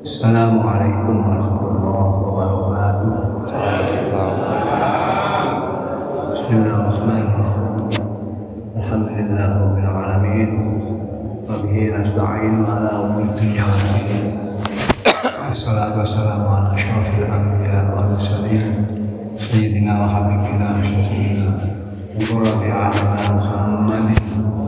Assalamualaikum warahmatullahi wabarakatuh. Bismillahirrahmanirrahim. Alhamdulillah rabbil alamin. Wa bihi nasta'in ala umuri dunya wad din. Wassalatu wassalamu ala asyrafil anbiya wal mursalin. Sayyidina wa habibina wa syafiina wa qurrati a'yunina Muhammadin wa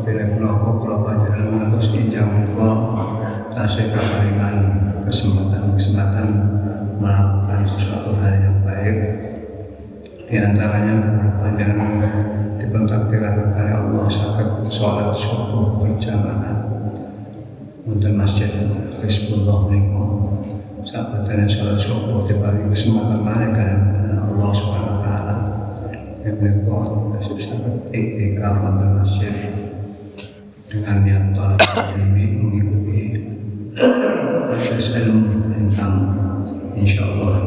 Bila kula kula panjenengan terus kinjang kula tasih kesempatan-kesempatan melakukan sesuatu hal yang baik. Di antaranya panjenengan dipentakdirkan oleh Allah sakit sholat subuh berjamaah. Untuk masjid Hizbullah niku sahabatnya sholat subuh dibagi kesempatan mana kan Allah taala yang beliau sangat iktikaf untuk masjid dengan niat talab ilmi mengikuti proses ilmu tentang insya Allah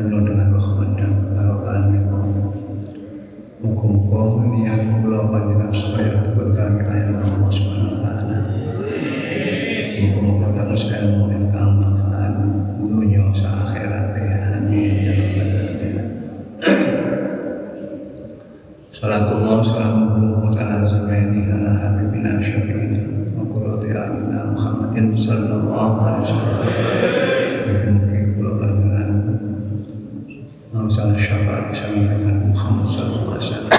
penuh dengan rahmat dan barokah Muka-muka niat kula panjenengan supaya berkami kaya Allah Subhanahu wa taala. Masalah syafaat disampaikan Muhammad wasallam.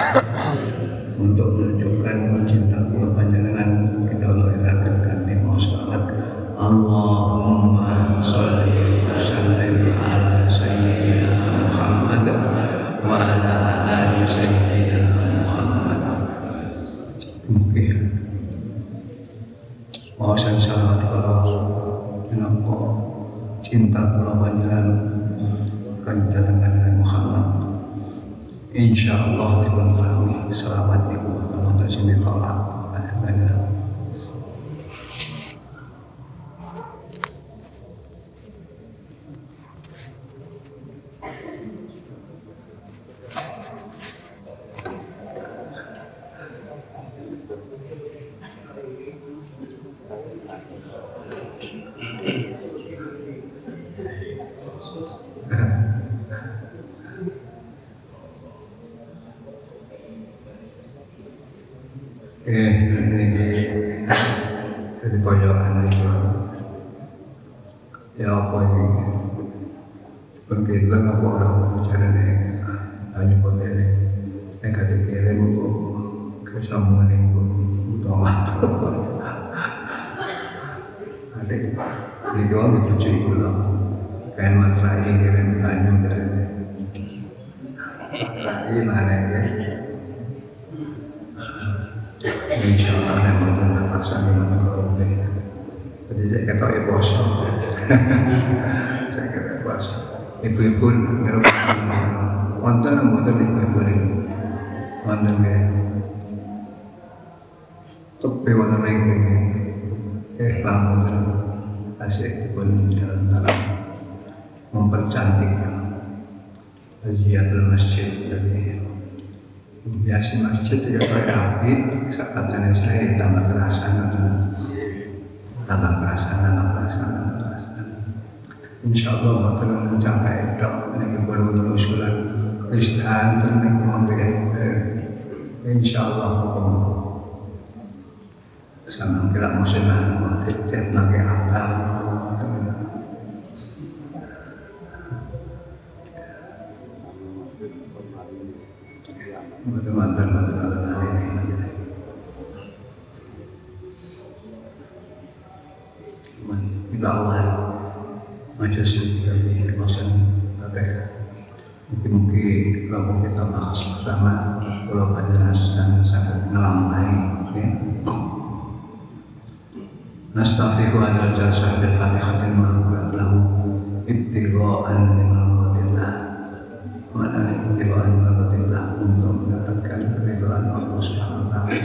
Untuk menunjukkan cinta Insya Allah dibantu selamat ibu untuk sini tolak banyak-banyak Oke, ini dari pojokan ini. Ya apa ini? Pengkilan apa orang bicara ini? Hanya kota ini. Ini kata kirim bu, kesamuning bu, utama tu. Ada ini doang dipuji itu loh. Kain materai kirim hanya dari. Ini mana ya? Insya Allah memang tentang terpaksa memang kalau Jadi saya kata ya puasa. saya kata puasa. Ibu-ibu ngerti wonten wonten ibu-ibu ini. Wonten ya. Tepi wonten ini. Eh bangun asik pun dalam dalam. Mempercantik Ziyatul masjid jadi biasa masjid ya kayak api katanya saya tambah kerasan atau tambah kerasan tambah kerasan tambah kerasan insya Allah mencapai dok ini baru usulan Kristen ternik mungkin insya Allah hukum sama kira musliman mau tiap lagi apa sama kalau penjelasan sangat ngelambai ya. Nastafihu adal jalsah bil fatihatin mahbubat lahu ittiqa'an limal mawdillah maknanya ittiqa'an limal mawdillah untuk mendapatkan keridoan Allah subhanahu wa ta'ala.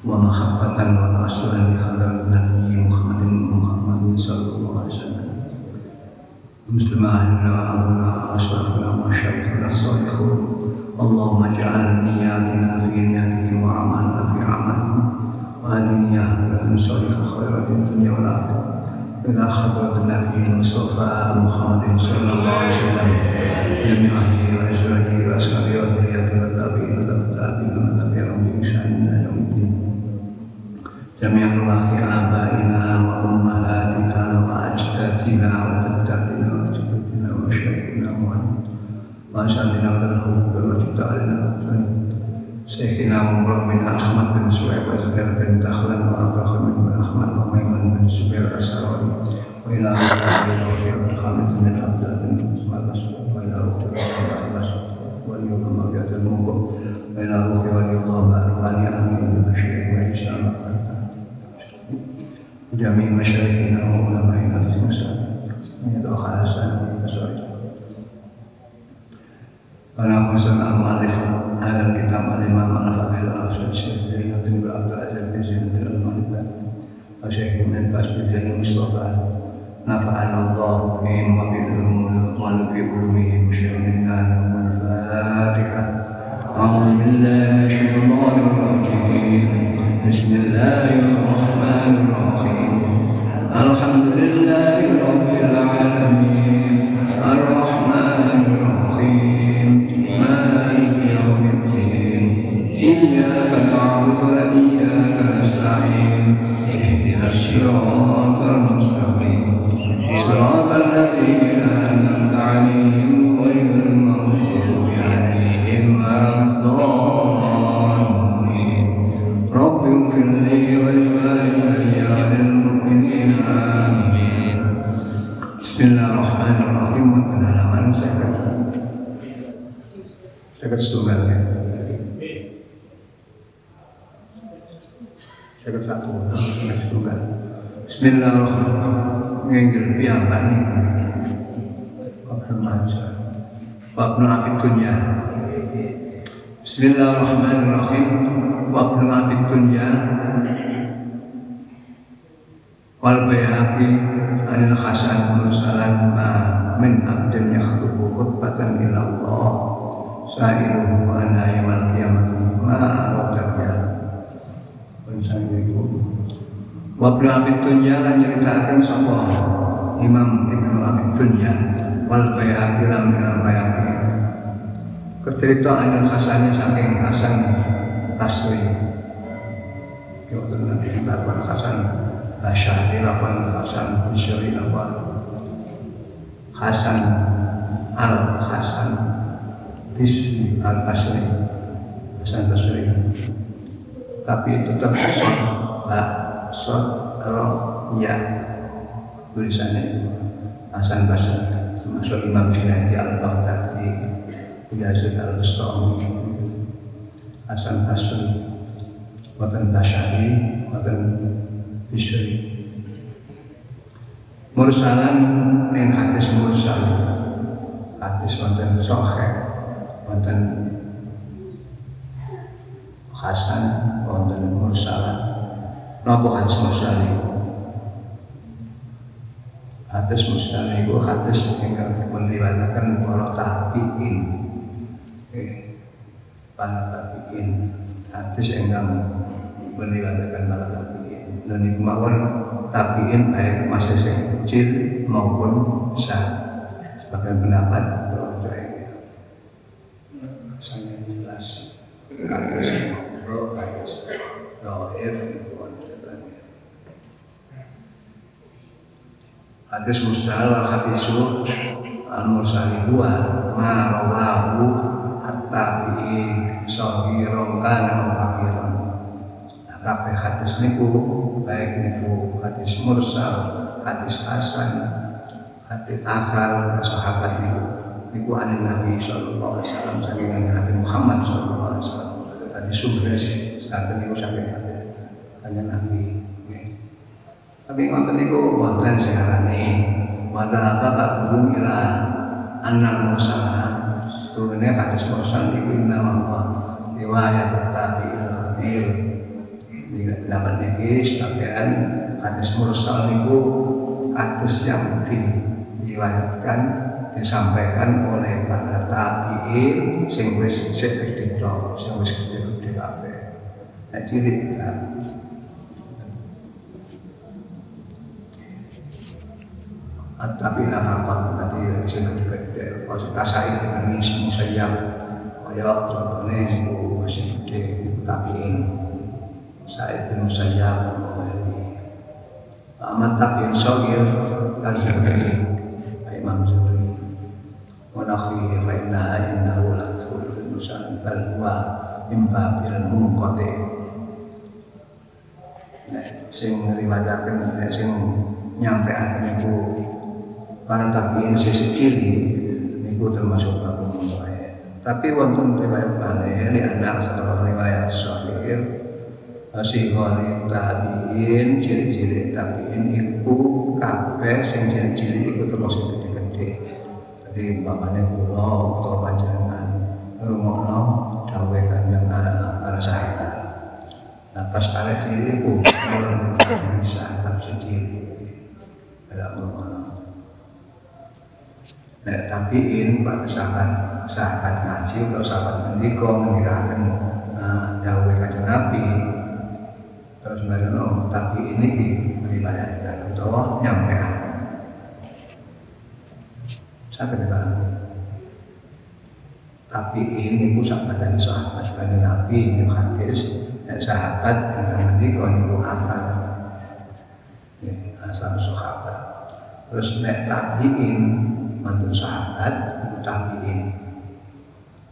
Wa mahabbatan wa nasulan li nabi Muhammadin Muhammadin sallallahu alaihi wasallam. Muslimah wa والعلماء والمشايخ الصالحون اللهم اجعل نياتنا في نياتهم وعملنا في عملهم وهدني أهل المصالح خيرات الدنيا والاخره إلى حضرة النبي المصطفى محمد صلى الله عليه وسلم جميع اهله وازواجه واصحابه وذريته والتابعين والتابعين والتابعين باحسان إلى يوم الدين جميع ارواح ابائنا وامهاتنا واجدادنا وجداتنا وجداتنا ما شأننا له بالوجود علينا شيخنا ومرامنا أحمد بن سعيد وزبير بن دخلان وأبرخ بن أحمد وميمون بن زبير أسراري وإلى أبي عبد الحميد بن عبد بن عثمان مسعود وإلى أختي وإلى مسعود وليكم أبيات المنبر وإلى أختي ولي الله بألواني أمين بشير وعيسى وجميع مشايخنا وعلمائنا في المسلمين من يدعو على سالم المسعود على المؤلف هذا الكتاب الإمام الرشيد الشيخ زين بن عبد العزيز بن بن المالك وشيخ بن باز بن زين المصطفى نفعنا الله بهم وبالعلوم وبعلومهم شيخنا له الفاتحة. أعوذ بالله من الشيطان الرجيم. بسم الله الرحمن الرحيم. الحمد لله Bismillahirrahmanirrahim. Ngenggil piyambak nih. Wabnu Majah Wabnu Abid Dunya Bismillahirrahmanirrahim. Wabnu Abid Dunya wal bayhaqi anil hasan mursalan ma min abdin yakhtubu khutbatan ila Allah. Sa'iluhu an yamal qiyamati ma aradaka pun sangiku wa ibnu abid dunya lan nyeritakan sapa Imam Ibnu Abid Dunya wal bayhaqi lan Imam Bayhaqi. Kecerita anil hasani saking Hasan Basri. Ya nanti kita Hasan Asyari lapan Hasan Bisyari lapan Hasan Al Hasan Bisri Al Basri. Hasan Basri. Tapi itu terkesot Pak Sot Roh Ya tulisannya Hasan Basri. Termasuk Imam Junaidi Al Baghdadi Yazid Al Bustami Hasan Basri. Watan Basyari Watan Bisri. Mursalan yang hadis mursal. Hadis wonten sohe Wonten Hasan Wonten mursalan Napa hadis mursal itu Hadis mursal itu hadis yang meriwayatkan para tabi'in. Eh, tabi'in. Hadis yang meriwayatkan para tabi'in. Dan itu mawon tabiin baik masih saya kecil maupun besar. Sebagai pendapat rojo saya jelas. Kalau saya ngobrol kayak roif hadis musal wal hadisu al mursali huwa ma rawahu at-tabi'i sahiran kana kabiran kabeh hadis niku baik niku hadis mursal, hadis hasan, hadis asal sahabat niku niku anin Nabi sallallahu alaihi wasallam saking Nabi Muhammad sallallahu alaihi wasallam. Tadi sumber sih, stanten niku saking kanjeng Nabi. Tapi ngoten niku wonten seharane mazhab ba'dhum ila annal mursala. Sebenarnya hadis mursal niku nama riwayat tabi'il khabir dapat niki sebagian hadis mursal niku hadis yang di diriwayatkan disampaikan oleh para tabiin sing wis sik gedhe sing wis gedhe-gedhe kabeh. Cilik tapi nafakah tadi sing gede-gede kalau tasai ini sing sayang kaya contohnya ibu sing gede tabiin Sa'id bin Musayyab Ahmad Tabiin Sogir Imam Zuhri wa nakhihi fa innaha innahu la tadkhulu nusan bal huwa min babil munqati. Sing riwayataken sing nyampeaken niku para tabiin sisi cili niku termasuk bab mulai tapi wonten riwayat balik ini ada asal riwayat sahih Sihone tabiin, ciri-ciri tabiin iku kabeh sing ciri-ciri iku terus gede-gede. Jadi umpamane kula utawa panjenengan ngrungokno dawuh Kanjeng para sahabat. Nah pas kali ciri iku bisa tak ciri. Kalau ngrungokno. Nek tabiin para sahabat sahabat ngaji atau sahabat ngendika ngendikaken uh, dawuh Kanjeng Nabi. Terus mereka tapi ini diriwayatkan nyampe sampai dipahami tapi ini ku sahabat sahabat dari Nabi ini hadis dan sahabat yang nanti kau asal. Ya, asal sahabat. Terus nek tabiin mantu sahabat itu tabiin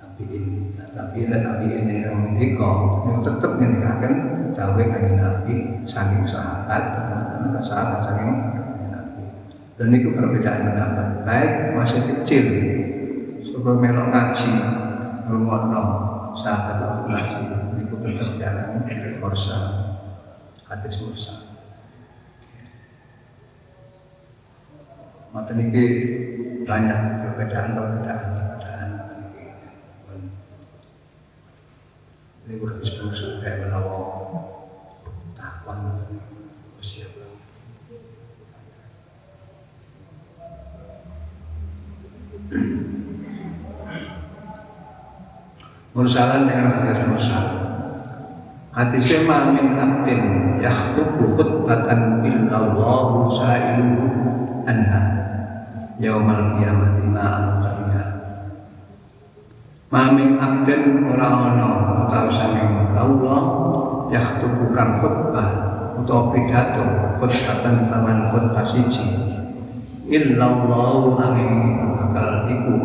tabiin nah, tabiin dan tabiin yang nanti kau itu tetap ngendikaken dawuh kanjeng Nabi saking sahabat teman-teman sahabat saking Nabi. Dan itu perbedaan pendapat. Baik masih kecil, suka melok ngaji, ngrungokno sahabat aku ngaji, itu tetap jalan kursa, hadis kursa. Mata ini banyak perbedaan-perbedaan perbedaan ini udah disebut sampai menawa Mursalan dengan hadis mursal. Hadisnya ma min abdin yakhtubu khutbatan illallahu sa'iluhu anha yaumal qiyamati ma arqamiha. Ma min abdin ora ana utawa saking kawula yakhtubu kang khutbah utawa pidato khutbatan taman khutbah siji. Illallahu angin bakal iku.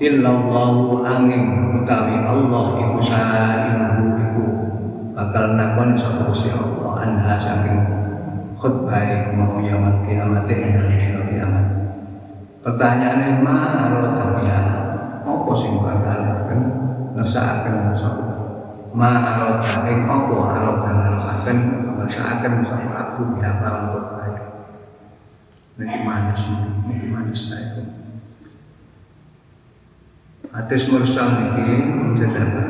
Illallahu angin utawi Allah iku sa'iluhu iku. Bakal nakon sapa Gusti Allah anha saking khutbah mau yaumul kiamat ing dina kiamat pertanyaannya ma arata biha apa sing bakal akan ngersakaken sapa? Ma arata ing apa? Arata ngersakaken ngersakaken sapa? Aku biha lawan khutbah Niki manis, niki manis saya. Hadis mursal niki menceritakan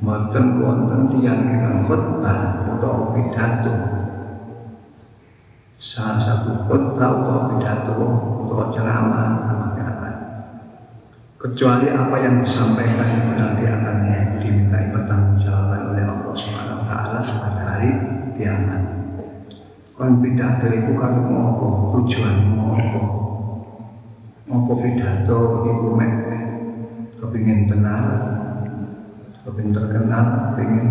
Mboten wonten tiyang ingkang khutbah utawa pidato. Salah satu khutbah utawa pidato utawa ceramah masyarakat. Kecuali apa yang disampaikan itu nanti akan dimintai pertanggungjawaban oleh Allah Subhanahu wa taala pada hari kiamat. Kon pidato itu kalau mau tujuan mau apa? Pidato itu mek kepingin tenang kepingin terkenal kepingin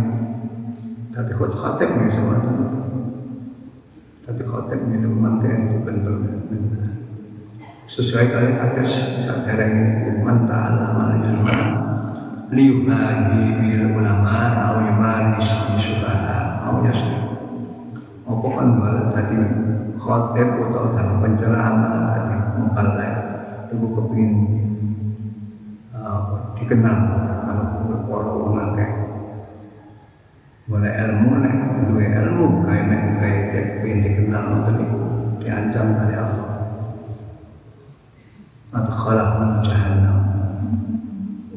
tapi khot khatib nih itu tapi khatib ini kayak bukan benar sesuai kali hadis sadar ini man ta'allama ilma liyubahi bil ulama au yumaris bi sufaha au yasri. Apa kan bala tadi? Khotib atau dalam penceramah tadi mubalik itu kepingin dikenal kalau wong akeh boleh ilmu nek. Duwe ilmu kae mek kae pengen dikenal ngoten niku diancam kali Allah. Adkhalah jahannam.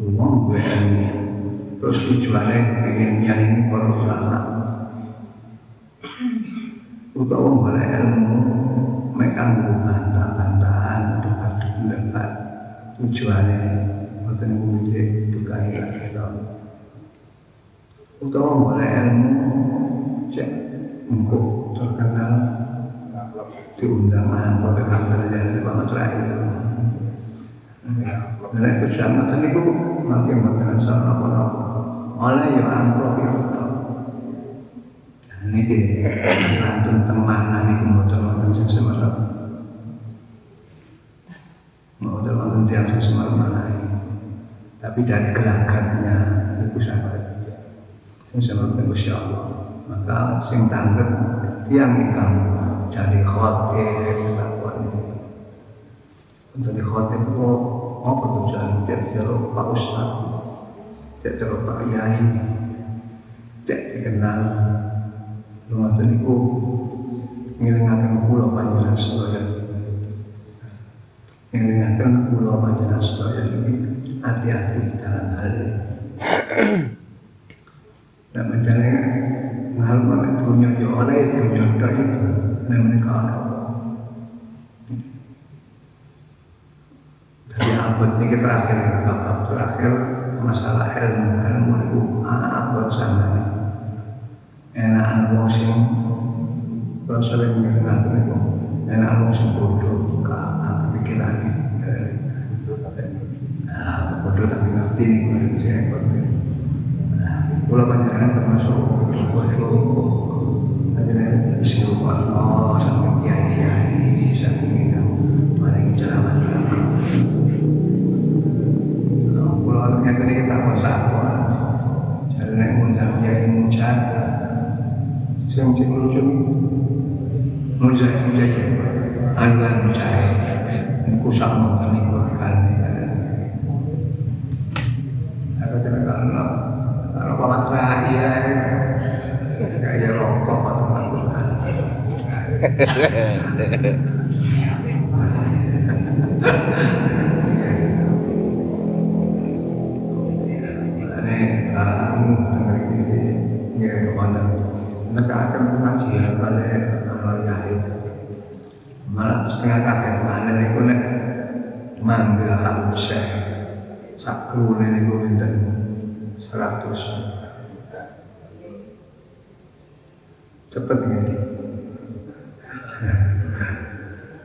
Uang gue ilmu. Terus tujuannya ingin ini para ulama. Utawa boleh ilmu Mereka bantah-bantahan tujuannya mboten niku milik tukang kita utawa boleh ilmu cek engko terkenal diundang anak bapak kantor dan bapak terakhir Nek ngoten niku mangke mboten salah napa-napa. Oleh ya amplop ya. Niki rantun temanan niku mboten wonten sing semerap. Mboten wonten tiyang sing manahe. Tapi dari gelagatnya itu sangat sing Gusti Allah. Maka sing tanggep tiang ingkang jadi khotib takwa untuk di khotib kok apa tujuan? Cek jalur Pak Ustaz cek jalur Pak Yai cek dikenal. Lumayan niku ngilingaken kula panjenengan sedaya. Ngilingaken kula panjenengan sedaya. Ini hati-hati dalam hal ini dan mencari hal mana dunia ya oleh dunia itu namanya kalau Dari abad ini terakhir, bab terakhir masalah ilmu, ilmu itu abad sama nih. Enakan wong sing kalau sering ngilingaken itu enakan wong bodoh ka aku pikirane. Nah, bodoh tapi ngerti nih gue saya kula panjenengan termasuk panjenengan isi rumah sampai kiai-kiai ingkang maringi ceramah-ceramah ngeten iki takon-takon. Jare nek ngundang kiai. Sing lucu Anwar Mereka akan pengajian oleh Anwar Yahid. Malah setengah kaget mana nih nek manggil kamu syekh. Sakru ini gue minta seratus. Cepet ya.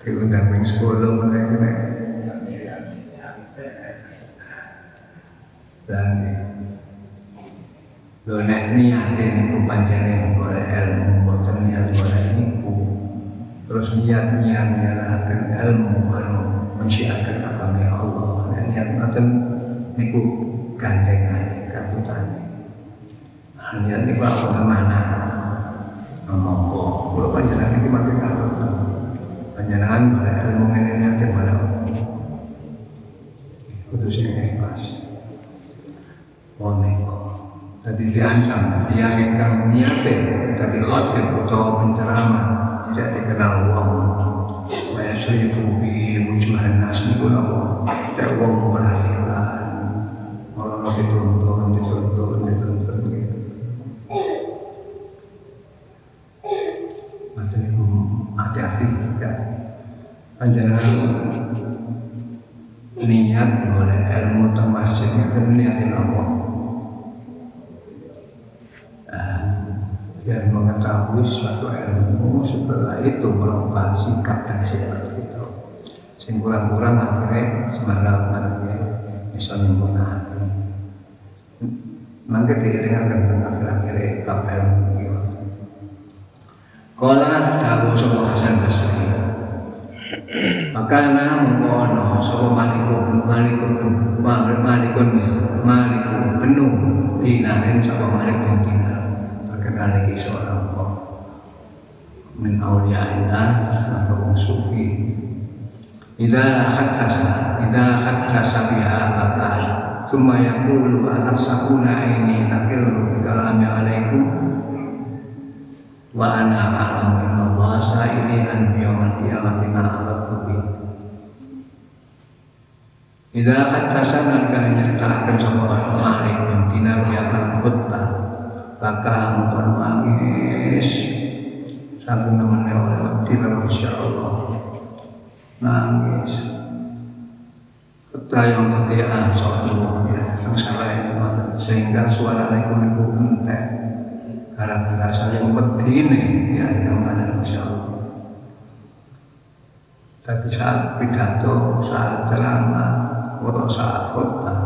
Diundang ping sepuluh mulai kena. Dan Lho nek niate niku pancene Terus niat niat nyaraken ilmu anu mensiarkan agama Allah. Nek niat ngoten niku gandengane katutane. Nah, niat niku apa mana? Monggo, kula panjenengan iki makin katut. Panjenengan golek ilmu ngene niate golek. Kudu sing ikhlas. Monika. Jadi diancam yang ingkang niate dari khotib atau penceramah tidak dikenal wong wujuhan nas niku napa cek wong perhatian gitu. Macam hati-hati ya panjenengan niat boleh ilmu masjid itu niatin apa? Biar suatu ilmu setelah itu sikap dan sifat sing kurang-kurang akhirnya semangat ya bisa nyempurna mangke diiringaken teng akhir-akhir bab ilmu Kala dawuh sapa Hasan Basri. Maka na mengkono sapa malikun malikun malikun malikun penuh dinarin sapa malik bin dinar. Terkenal lagi seorang kok min maka wong sufi Ida khattasa Ida khattasa biha maka Summa yakulu atas sakuna ini Takillu bikalami alaikum. Wa ana a'lamu inna Allah sa'ilihan biyamal qiyamati ma'alat tubi Ida khattasa dan kalian nyeritakan Sama Malik bin Dinar Biarkan khutbah. Maka mengkono nangis saking namanya oleh abdi insya Allah nangis tayang ketiaan suatu ya, yang salah ini sehingga suara niku niku entek gara-gara saya wedine ya jangan Insya Allah tapi saat pidato, saat ceramah, atau saat khutbah,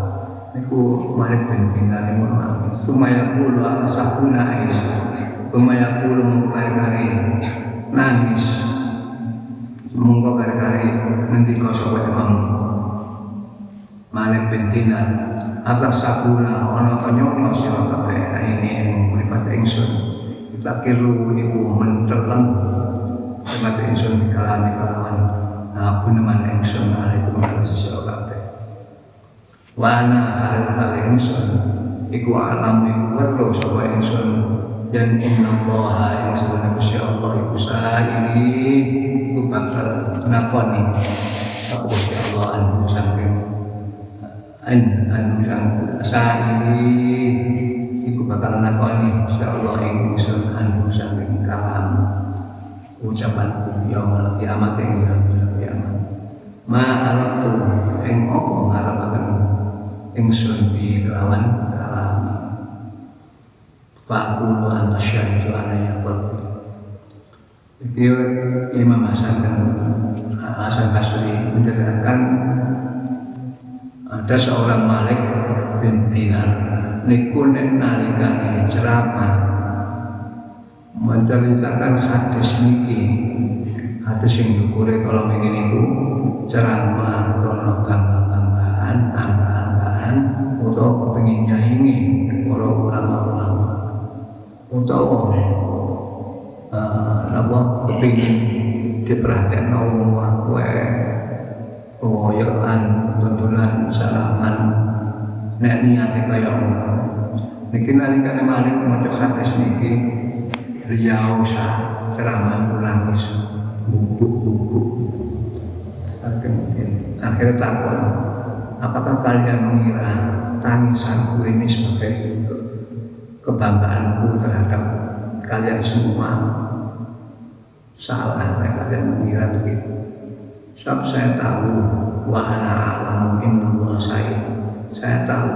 niku Malik bin Dinar niku nangis. Sumaya ala sakuna ini. Sumaya kulu mengkari-kari nangis. Monggo kari-kari ngendika sapa Imam Malik bin Dinar atas sakula ana to nyono sira kabeh ini ing mripat ingsun. Kita kiru iku menteleng Mripat ingsun kalami kelawan. Aku neman ingsun alaikum warahmatullahi wabarakatuh wa ana halil kali ingsun iku alam iku weruh sapa ingsun. Dan inna yang sebenarnya Gusti Allah iku ini iku bakal nakoni. Aku Gusti Allah anu saking an anu saiki iku bakal nakoni Gusti Allah ing ingsun anu saking kalam ucapanku yaumul kiamat ing ma aratu ing apa ngarapaken ingsun bi kelawan kalami Fakulu anta syahidu anaya qalbi Itu Imam Hasan dan Hasan Basri menceritakan ada seorang Malik bin Dinar. Niku nek nalikane ceramah. Menceritakan hadis niki. Hadis sing dukure kalau ingin ibu ceramah krono bangga-banggaan, angka-angkaan utawa kepengin nyaingi para ulama-ulama. Utawa apa kepengin diperhatikan wong wae. Pewoyokan tuntunan salaman. Nek niate kaya ngono. Niki nalikane malik maca hadis niki riau sah ceramah nangis. Bubuk-bubuk. Akhirnya takut apakah kalian mengira tangisanku ini sebagai kebanggaanku terhadap kalian semua salah nah, kalian mengira begitu. Sebab saya tahu wa ana alamu Allah saya saya tahu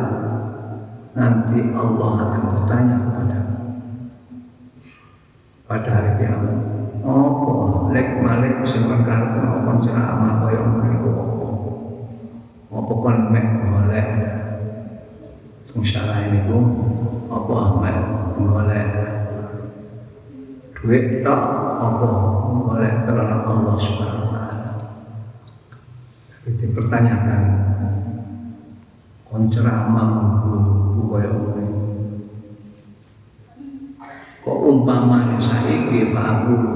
nanti Allah akan bertanya kepada pada hari kiamat apa? Lek malik sing karep kon ceramah kaya ngono iku apa? Apa kon mek golek tung syarah ini ku apa mek golek duit tok apa golek karena Allah subhanahu wa taala. Dipertanyakan kon ceramah kaya ngono kok umpamane saiki fa'aqulu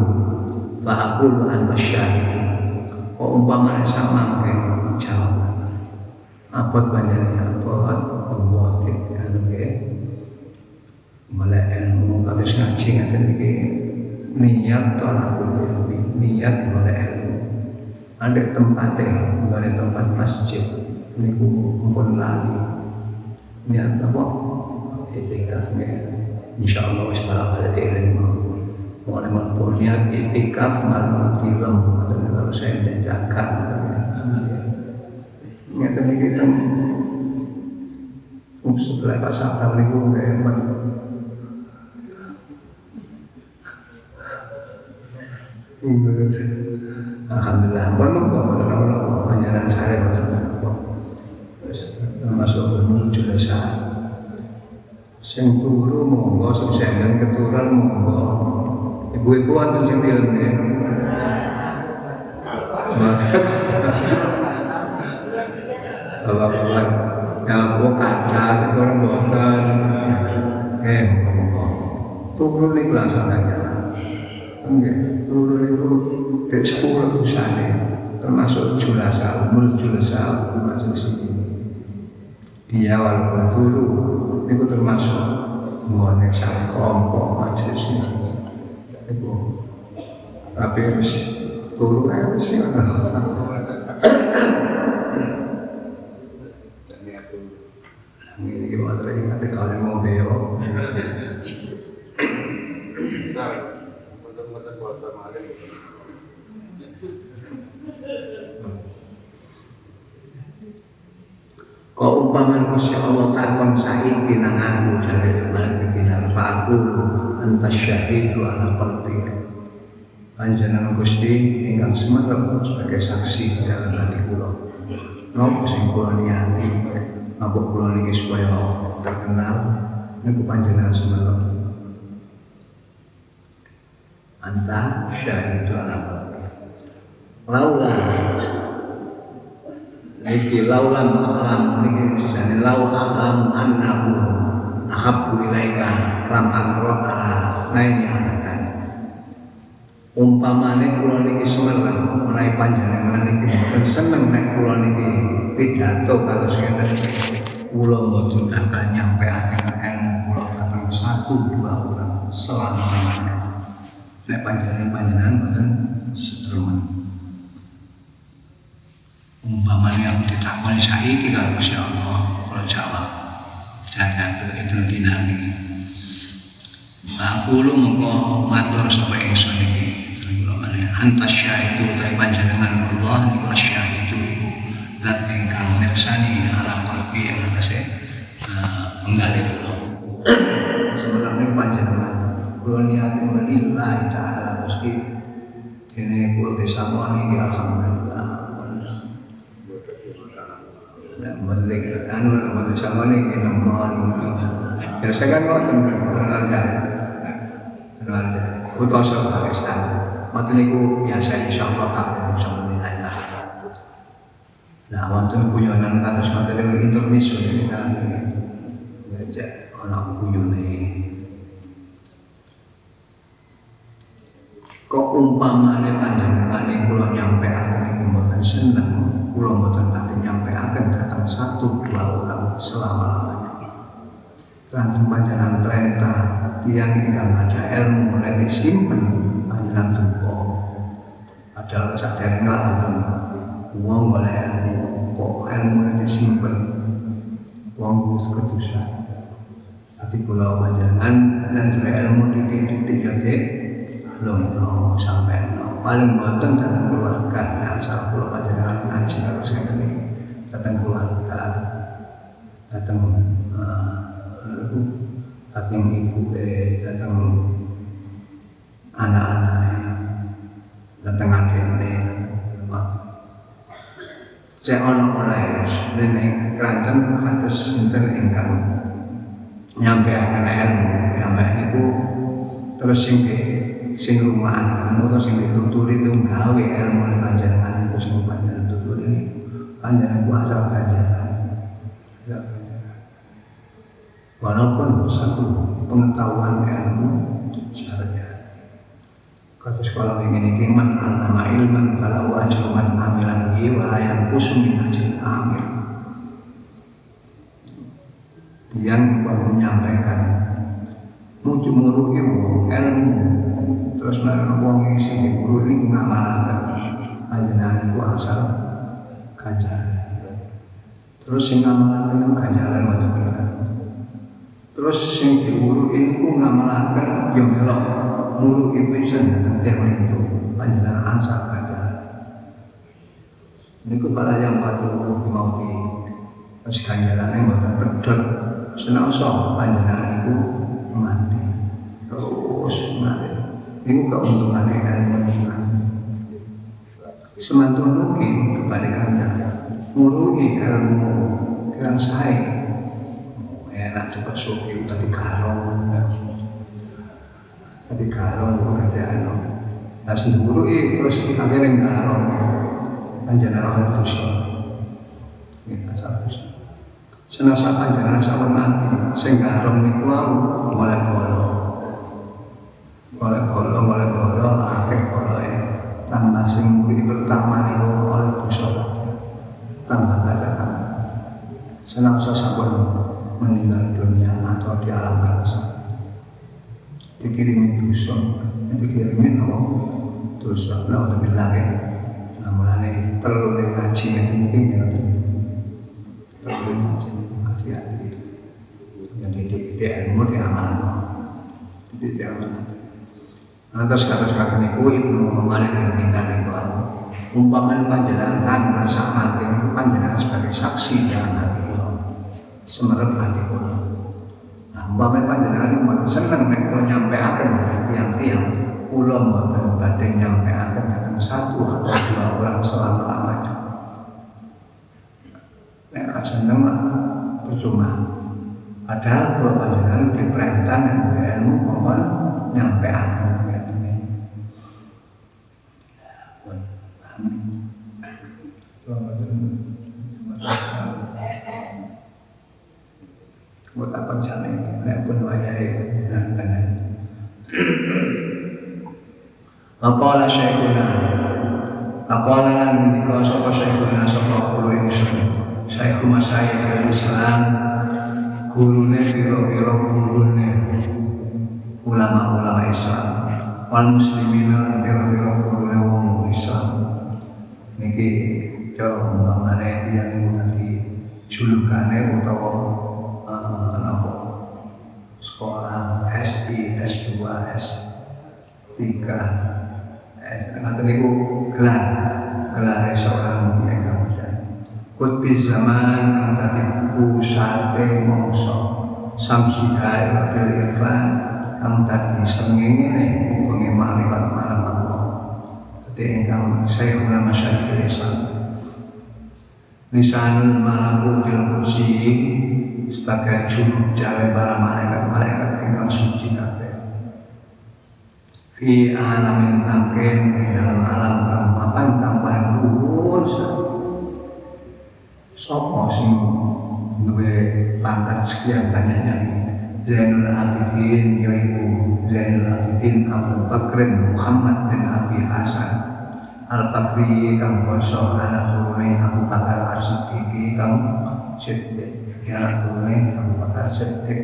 fa'aqulu anta syahid. Kok umpamane sama kayak jawab apa banyaknya apa Allah tidak anu mulai ilmu kasus ngaji ngaten iki niat tolakul ilmi niat mulai ilmu. Ada tempatnya mulai tempat masjid niku mumpun lali. Niat apa? Etikaf insya Allah wis malah pada mau memang punya itikaf malam film atau kalau saya dan jaga ngerti nih kita sebelah pas sabar niku hebat Alhamdulillah, pun mengkau pada Allah, panjangan saya pada Allah. Termasuk menuju desa. Sing turu monggo sing senden keturunan monggo. Ibu-ibu wonten sing dilenge Bapak-bapak ya bu kata sekarang buatan eh monggo turu niku laksanakan enggak turu niku dek sepuluh dosane termasuk julasa umul julasa termasuk sini iya walaupun turu itu termasuk mengenai sang kelompok majelis ini. Itu tapi harus turu ya harus ya ini gimana lagi nanti kalian mau beo Kau umpaman Gusti Allah takon saiki nang aku jare balik dinar fa aku antas syahidu ala qalbi. Panjenengan Gusti ingkang semerep sebagai saksi dalam hati kula. Nopo sing kula niati mabuk kula niki supaya terkenal niku panjenengan semerep. Anta syahidu ala. Laula. Niki laulam alam niki sesane lau alam annahu ahabbu ilaika lam akro ala snaini abatan. Umpamane kula niki semerang menawi panjenengan niki mboten seneng nek kula niki pidato kados ngeten. Kula mboten akan nyampeaken ilmu kula satu dua orang selama nek panjenengan panjenengan mboten sedemen umpamanya yang ditakoni saiki kalau Gusti Allah kalau jawab. Jangan Ibnu Dinami aku lu mengko matur sapa ingsun iki. Antas syahidu tapi panjenengan Allah niku itu zat ingkang mirsani ala qalbi yang atase penggali kula. Sebenarnya panjenengan kula niati lillahi ta'ala Gusti dene kula disambani alhamdulillah. Balik anu balik sama nih kita kan ngoten keluarga. Keluarga. Utos Pakistan waktu niku biasa insya Allah bisa menilai Nah, guyonan kados ngoten niku intermiso kita ya ana guyone kok umpamane panjenengan kula nyampe aku niku mboten seneng kula mboten nyampe akan datang satu dua orang selama-lamanya. Lanjut panjangan perintah tiang ingkang ada ilmu mulai disimpan panjangan tupo. Padahal ngelawan uang boleh ilmu kok ilmu mulai disimpan uang kedusa. Tapi kalau panjangan dan ilmu di jadi belum no sampai no. Paling boten datang keluarga. Asal pulau panjangan ngaji harus ngeten ini datang keluarga, datang uh, datang ibu eh, datang anak-anak, datang adik Saya ono oleh dan keranten atas sinten ingkang nyampe akan ilmu. Nyampe niku terus sing sing rumah terus sing dituturi itu gawe ilmu panjenengan niku sing panjenengan tuturi niku panjang itu asal ganjaran. Walaupun satu pengetahuan ilmu syariah. Kata sekolah ini ini man alama ilman falahu ajru man amilan bihi wa la yanqusu min ajri amil. Yang menyampaikan muju muruhi wong ilmu terus bareng wong isi di guru ini ngamalakan panjenengan itu asal ganjaran. Terus sing ngamalaken ganjaran wonten kira. Terus sing ini ku ngamalaken yo melok mulu pisan datang tiap itu panjenengan ansar ganjaran. Niku para yang patuh mau di Terus ganjarannya mboten pedot senasa panjenengan itu mati. Terus mati. Niku keuntungannya ilmu mati semantun nuki kebalikannya nguruhi ilmu kirang saya enak coba suki tadi karong tadi karong itu anu. Nah sendiri terus akhirnya karong panjana orang ini asal dosa. Senasa panjana sama mati. Sing karong niku mau mulai bolo mulai bolo mulai bolo akhir bolo ya tambah sing muri pertama niku oleh dosa. Tambah ada kan senang sampun meninggal dunia atau di alam barzah dikirimi dosa. Dikirimi no dosa. Nah untuk bilang ya nah mulane perlu ngaji yang mungkin ya perlu ngaji hati-hati yang didik ilmu di amal di amal Lantas kata kata niku Ibnu Malik bin Dinar niku umpaman panjenengan tan rasa mati niku panjenengan sebagai saksi dalam hati kula. semerep hati kula. Nah, umpamane panjenengan mboten seneng nek kula nyampeaken tiang-tiang kula mboten badhe nyampeaken datang satu atau dua orang selama-lamanya. Nek gak seneng percuma. Padahal kalau panjenengan diperintah dan ilmu mohon nyampeaken buat apa misalnya nek pun wayahe jenengan Maqala syekhuna. Maqala lan ngendika sapa syekhuna sapa kulo ingsun. Syekh Masyayikh Islam gurune pira-pira gurune ulama-ulama Islam. Wal muslimin lan pira-pira gurune wong Islam. Niki cara umpamane tiyang tadi julukane utawa sekolah SI, S2, S3 eh, ngaten niku gelar gelar seorang kemudian Kutbi zaman kang tadi pusate mongso samsida ilfil irfan kang tadi sengengene hubungi makrifat marang Allah Jadi engkang saya masyarakat Islam Lisanul malakutil kursi sebagai juru bicara para malaikat-malaikat yang suci kabeh. Fi alamin tamkin di dalam alam kang mapan kang paling luhur. Sopo sing duwe pangkat sekian banyaknya? Zainul Abidin yaitu Zainul Abidin Abu Bakrin Muhammad bin Abi Hasan Al Bakri kang basa anak turune Abu Bakar As-Siddiq kang Siddiq. Anak turune Abu Bakar Siddiq.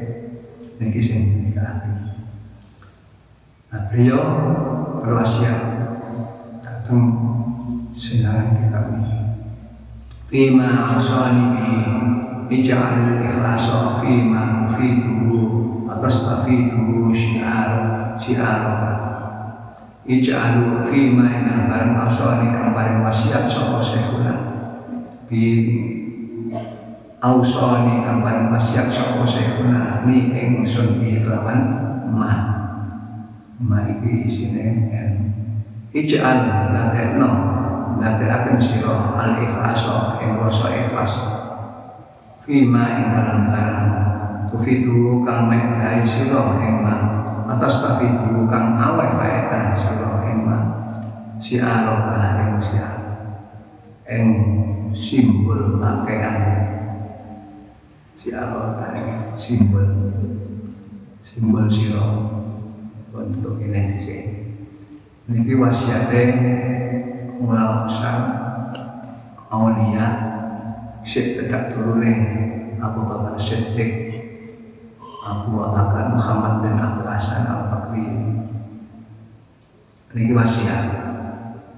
Niki sing nikahaken Nah, beliau berwasiat datang sinaran kitab ini. Fima asani bihi ij'al ikhlasa fima mufiduhu atas tafiduhu syiar syiaraka ij'alu fima ina barang asani kang barang wasiat sapa syekhuna. Bi ausani kang barang wasiat sapa syekhuna ni ingsun bi lawan mah ma iki isine en ij'al dadekno dadekaken sira al ikhlasa ing rasa ikhlas. Fima ing dalam barang. Tufidu kang medhai sira ing ma atas tafidu kang awet faedah sira ing ma si aroka ing sia ing simbol pakaian si aroka ing simbol. Simbol sira untuk ini di sini. Niki wasiate ulama besar aulia Syekh tidak turune Abu Bakar Siddiq Abu Bakar Muhammad bin Abdul Hasan Al Bakri ini wasiat.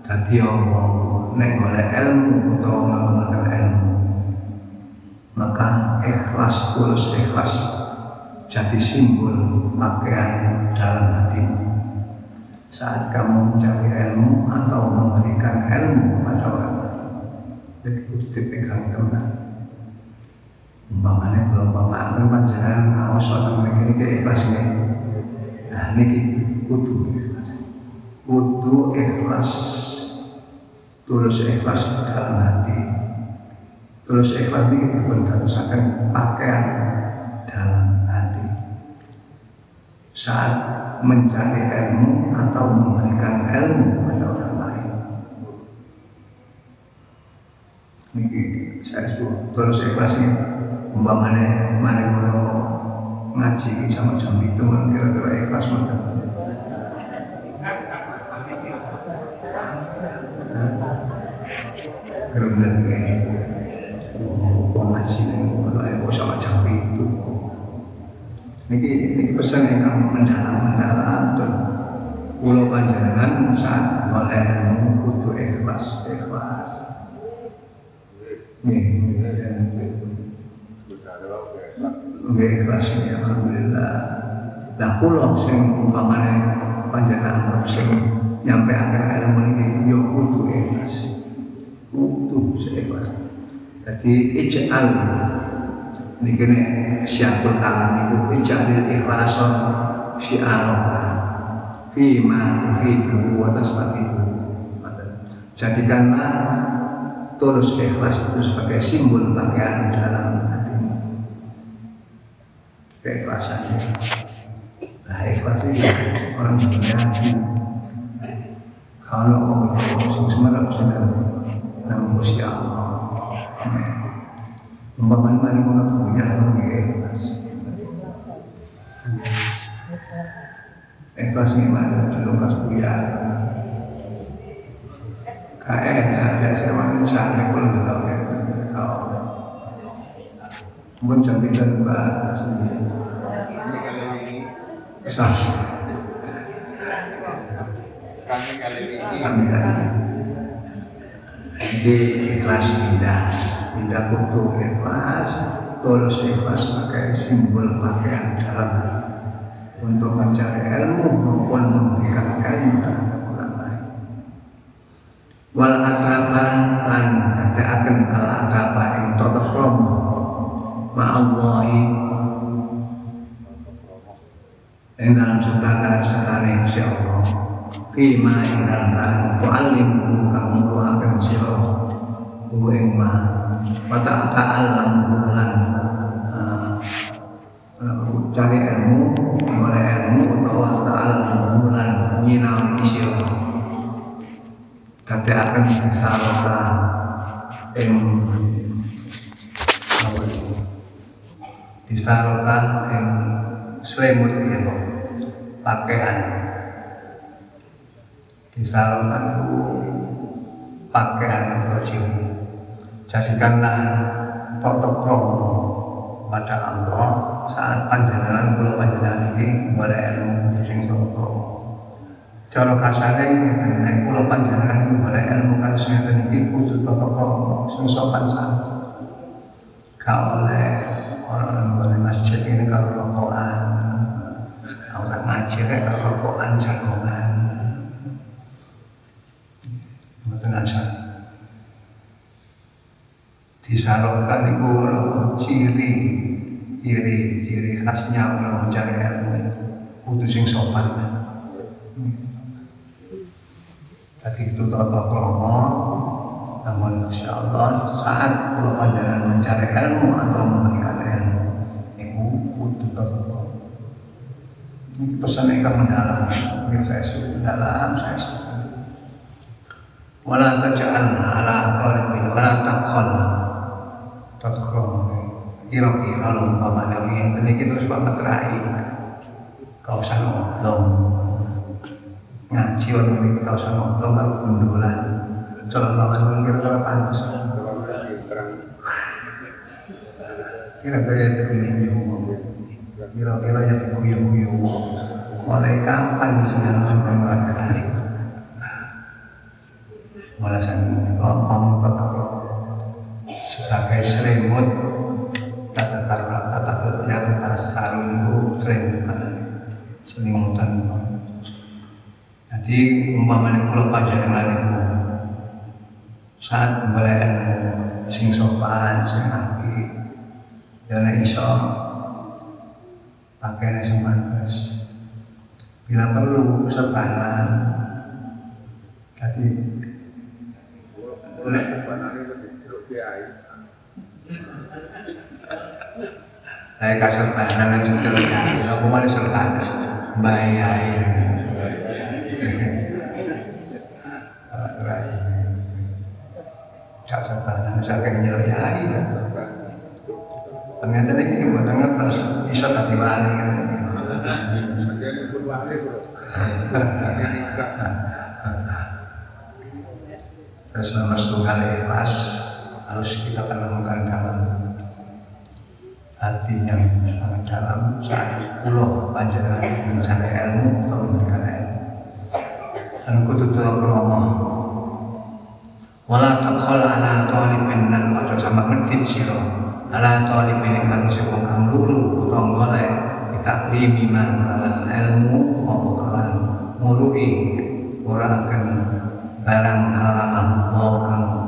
Dadi wong nek golek ilmu utawa ngalamaken ilmu. Maka ikhlas tulus ikhlas jadi simbol pakaian dalam hatimu saat kamu mencari ilmu atau memberikan ilmu kepada orang. Lain jadi dipegang teman. Umpamanya kalau umpamanya panjenengan ngaos atau mereka ini ikhlas ya. Nah ini kudu ikhlas kudu ikhlas. Tulus ikhlas di dalam hati. Tulus ikhlas ini kita pun terusakan pakaian dalam hati. Saat mencari ilmu atau memberikan ilmu kepada orang lain. Ini saya suruh terus ikhlasnya umpamanya mari kalau ngaji sama jam itu kira-kira ikhlas mana? Kemudian ini, oh, ngaji ini kalau sama jam itu Niki, niki pesan yang kamu mendalam-mendalam tuh Pulau panjenengan saat oleh kudu ikhlas, ikhlas. Nih, Nggih ikhlas ya alhamdulillah. Lah kula sing umpamane panjenengan sing nyampe akhir ilmu niki yo kudu ikhlas. Kudu ikhlas. Jadi ij'al ini kene syiarul kalam itu ijalil ikhlason syiaroka fima tufidu wa tastafidu. Jadikanlah tulus ikhlas itu sebagai simbol pakaian dalam hatimu. Keikhlasan. Nah ikhlas itu orang sebenarnya kalau orang itu sebenarnya sudah namun Allah umpamanya mari ngono punya orang ikhlas ikhlas gimana dulu kas punya kae ada sewan sampe pun delok ya. Mun sampe dan bahas Sah. Sampai kali ini. Jadi ikhlas pindah, pindah kutu ikhlas, tulus ikhlas pakai simbol pakaian dalam untuk mencari ilmu maupun memberikan ilmu terhadap orang lain. Wal ataba lan akan al ataba ing tata krama. Ma'allahi. Ing dalam sedekah sekali insya Allah. Fima ing dalam dalam wa'alimu kamu doakan siro hu ing ma wa ta'alam bulan cari ilmu oleh ilmu atau ta'alam bulan. Nyinau siro tapi akan disalurkan ing disalurkan ing selimut itu pakaian. Disalurkan itu pakaian atau ciri jadikanlah protokol pada Allah. Saat panjenengan kula panjenengan ini boleh ilmu sing sapa cara kasare ngeten nek kula panjenengan iki boleh ilmu. Kan sing iki kudu tata krama sing sopan santun. Oleh orang boleh masjid ini kalau rokokan. Orang ngaji rek kalau rokokan jagongan Mboten asal disalurkan itu ciri ciri ciri khasnya orang mencari ilmu kudu sing sopan. Tadi itu tata krama namun insya Allah saat kalau panjenengan mencari ilmu atau memberikan ilmu itu kudu tata krama ini pesan yang mendalam ini saya sudah mendalam saya sudah wala taj'al ala qalbin wala taqhal tadkhul kira-kira lo umpamanya ini ini terus bapak terakhir kau usah ngomong ngaji waktu ini kau usah ngomong kalau gundulan coba bangun kira-kira pantas kira-kira ya diguyu kira-kira ya diguyu mulai kapan dia mengatakan mulai saya ngomong tata sebagai selimut tata saruna tata ya tata sarun itu selimut mana selimutan jadi umpamanya kalau panjenengan itu saat mulai ilmu sing sopan sing api ya iso pakai sing pantes bila perlu sebanan jadi boleh saya kasih bahan yang seterusnya aku mau disertakan bayai Cak sebahan saya kayak nyelok yai ternyata ini buat terus bisa tadi wali terus nomor setunggal ikhlas harus kita tanamkan dalam hati yang sangat dalam saat pulau panjangan mencari ilmu atau memberikan ilmu. Dan kudu tua kromo wala takhol ala talibin dan ojo sama medit siro ala talibin yang kata sebuah kang lulu atau golek kita limi dan ilmu mau kawan murui orang akan barang alam mau kang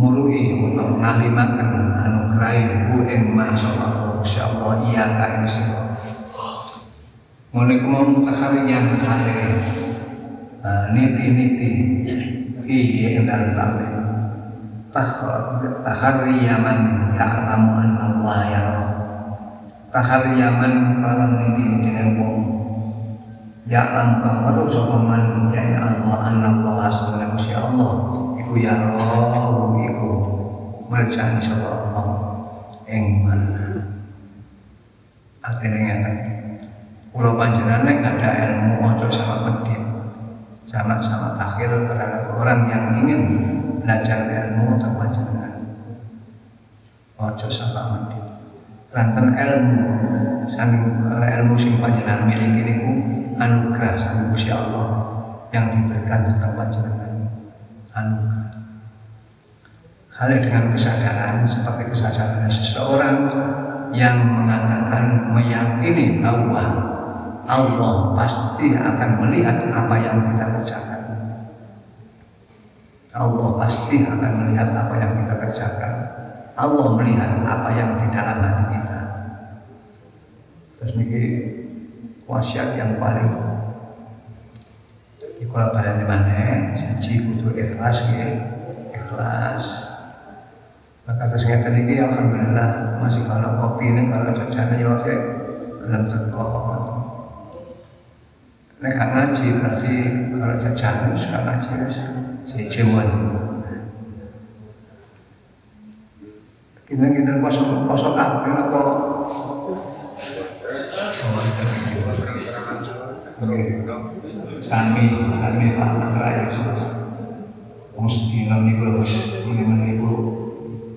murui untuk ngalimaken anugrahi bu ing masyaallah Gusti Allah iya ka ing sira ngene ku mau mutakhariyan hale niti-niti. Fihi ing dalem tambe takhariyaman ya'lamu anna Allah yara takhariyaman lawan niti-nitine wong ya'lam kang weruh sapa ya Allah anna Allah asmane Gusti Allah iku ya roh iku mercani sapa Allah ing man artine ngene. Kula panjenengan nek ada ilmu ojo sama medit sama-sama akhir terhadap orang yang ingin belajar ilmu tentang panjenengan. Ojo sama medit Ranten ilmu saking ilmu sing panjenengan miliki niku anugerah saking Gusti Allah yang diberikan tentang panjenengan. Anugerah Hal dengan kesadaran seperti kesadaran seseorang yang mengatakan meyakini bahwa Allah pasti akan melihat apa yang kita kerjakan. Allah pasti akan melihat apa yang kita kerjakan. Allah melihat apa yang di dalam hati kita. Terus ini wasiat yang paling di pada di mana siji kudu ikhlas ya terus ngeten iki alhamdulillah masih kalau kopi ini kalau jajannya ya oke belum teko. Nek gak ngaji berarti kalau jajan suka ngaji wis jejemuan. Kita kita poso poso kabeh apa? Sami, sami Pak Matrai. Wong sedina niku wis muni-muni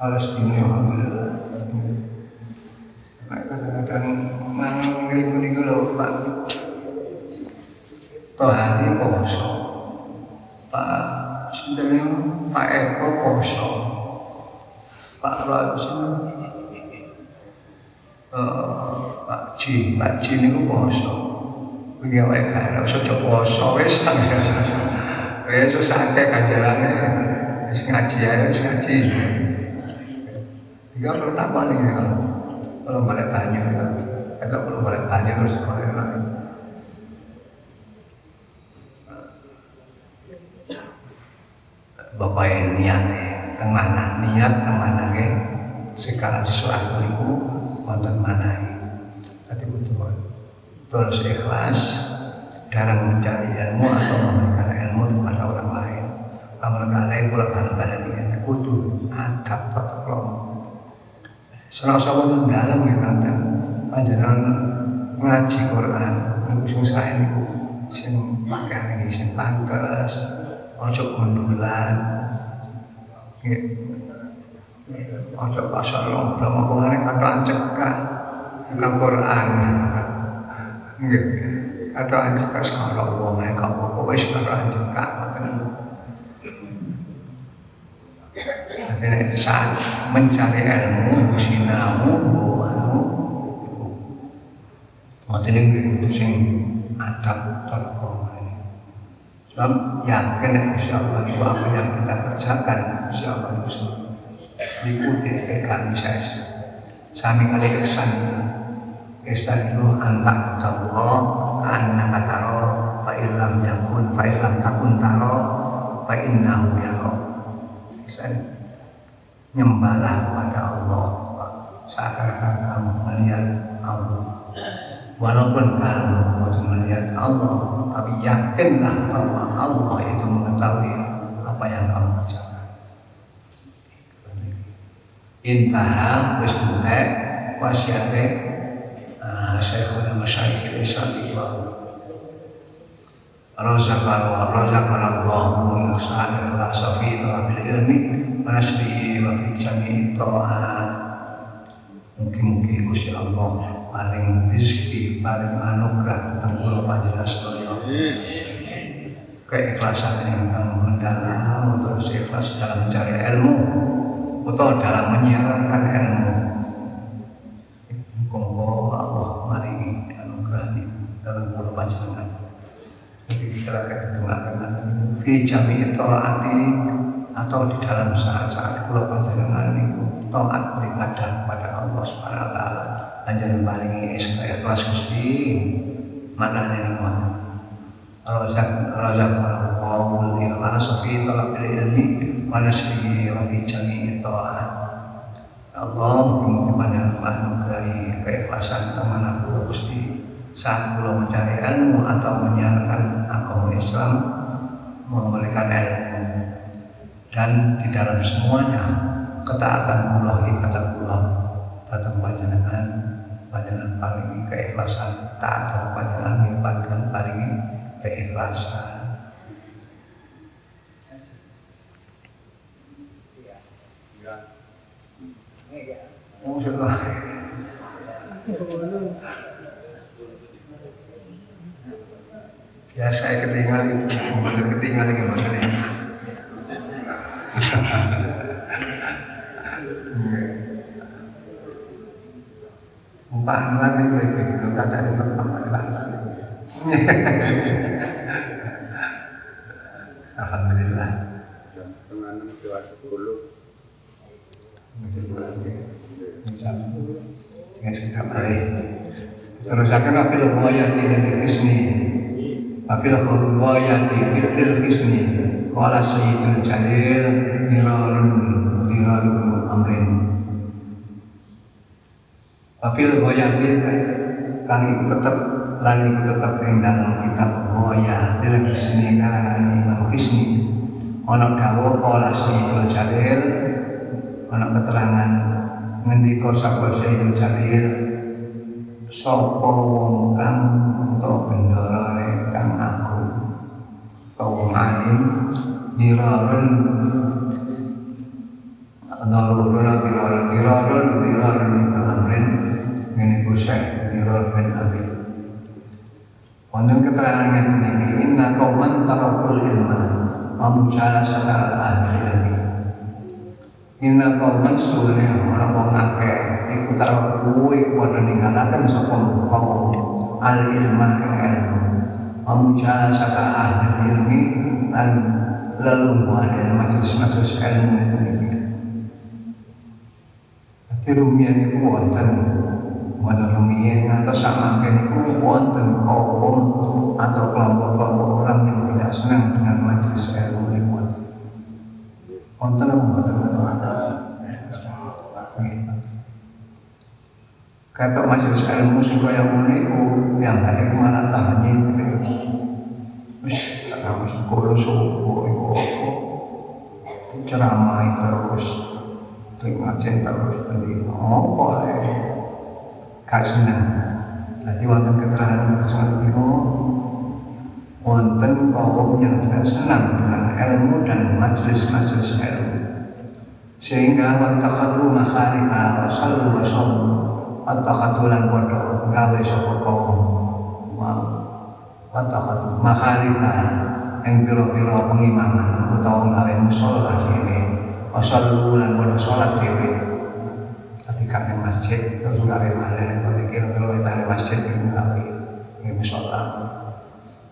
selama Palestina alhamdulillah. Kadang-kadang manggil ini lho Pak. Tohani poso. Pak Sinten Pak Eko poso. Pak Rasim uh, Pak Ji Pak Ji ini poso. Begini wae kan, usah poso wis. Wis susah akeh ganjarane wis ngaji ae wis ngaji. Tiga perlu tambah nih kalau kalau balik banyak ya. Kita perlu balik banyak terus balik lagi. Bapak yang niat ke mana niat ke mana ke segala sesuatu itu wonten mana tadi betul terus ikhlas dalam mencari ilmu atau memberikan ilmu kepada orang lain. Amal kalian pada pada kudu adab tata kelompok Selasa wonten dalam nggih kata panjenengan ngaji Quran. Niku sing sae niku sing pakaian iki sing pantes ojo nggih. Ojo pasal lomba ngomongane kata cekak kang Quran. Nggih. Kata cekak sekolah wong ae kok apa wis kata cekak ngoten Jadi saat mencari ilmu sinau bawamu Ngoten niku kudu sing adab tolong Sebab yakin nek Gusti Allah itu apa yang kita kerjakan Gusti Allah itu diikuti pegang saya Sami kali kesan Ihsan itu antak Allah Anna kataro Fa ilam yakun Fa ilam takun taro Fa innahu yaro. Ihsan nyembahlah kepada Allah. Seakan-akan kamu melihat Allah walaupun kamu mau melihat Allah tapi yakinlah bahwa Allah itu mengetahui apa yang kamu kerjakan. Intaha wis entek wasiate uh, Syekhul Masyayikh Islam razaqallahu razaqallahu ihsan ila safi bil ilmi wa nasri wa fi jami'i ta'at Mungkin-mungkin Gusti Allah paling rezeki, paling anugerah tentang kula panjenengan sedaya. Keikhlasan yang mendalam terus ikhlas dalam mencari ilmu atau dalam menyiarkan ilmu. Muga Allah maringi anugerah ini dalam kula panjenengan. Jadi kita akan dengarkan fi jami'i taati atau di dalam saat-saat kula panjenengan niku taat beribadah kepada Allah Subhanahu wa taala. Panjenengan paringi ikhlas Gusti. Mana nih ngoten. Razak razak Allahul ikhlas fi talabil ilmi wa nasrihi wa fi jami'i ta'at. Allah mungkin kepada menganugerahi keikhlasan teman aku Gusti saat kula mencari ilmu atau menyiarkan agama Islam memberikan ilmu. Dan di dalam semuanya ketaatan kula ibadah kula datang panjenengan panjenengan paling keikhlasan taat datang panjenengan nyimpankan paling keikhlasan. Oh, Ya saya ketinggalan itu, benar ketinggalan gimana nih? Empat bulan ini lebih dulu kata itu empat bulan. Alhamdulillah. Ya sudah balik. Terus akan afil ghayati dan isni. Afil ghayati fil isni. Qala sayyidul jalil mirarun mirarun amrin. Afil ghayati kang iku tetep lan iku tetep dalam kitab ghaya dalam isni kalangan Imam Isni. Ana dawuh qala sayyidul jalil ana keterangan ngendika sapa Sayyidul Jalil sapa wong kang aku dirarun Nalurun dirarun dirarun dirarun ibn Amrin Ini kusek dirar bin Abi. Wonten keterangan ini Inna kauman tarakul ilma Mamujala sakal ahli Inna kauman sulit orang wong akeh iku tarakku iku padha ninggalaken sapa kaum al ilmah ing ilmu Mamujala sakal ahli ilmi dan lelungguhan majelis-majelis ilmu itu Jadi rumian itu wonten wonten rumian atau sama itu wonten kaum atau kelompok-kelompok orang yang tidak senang dengan majelis ilmu ini wonten wonten Kata majelis ilmu sing kaya ngono iku yang baik malah tahannya wis kamu sekolah subuh iku apa? Ceramah terus ngajen terus bendina apa ae? Gak seneng. Jadi wonten keterangan tersebut itu wonten kaum yang tidak senang dengan ilmu dan majelis-majelis ilmu. Sehingga watakhadu makhariha wa sallu wa sallu watakhadu lan podo gawe sapa kaum. Wa watakhadu makhariha yang piro-piro pengimaman utawa gawe musola dhewe. Wa sallu lan podo salat dhewe. Ketika di masjid terus gawe malih nek kira-kira di masjid itu gawe musola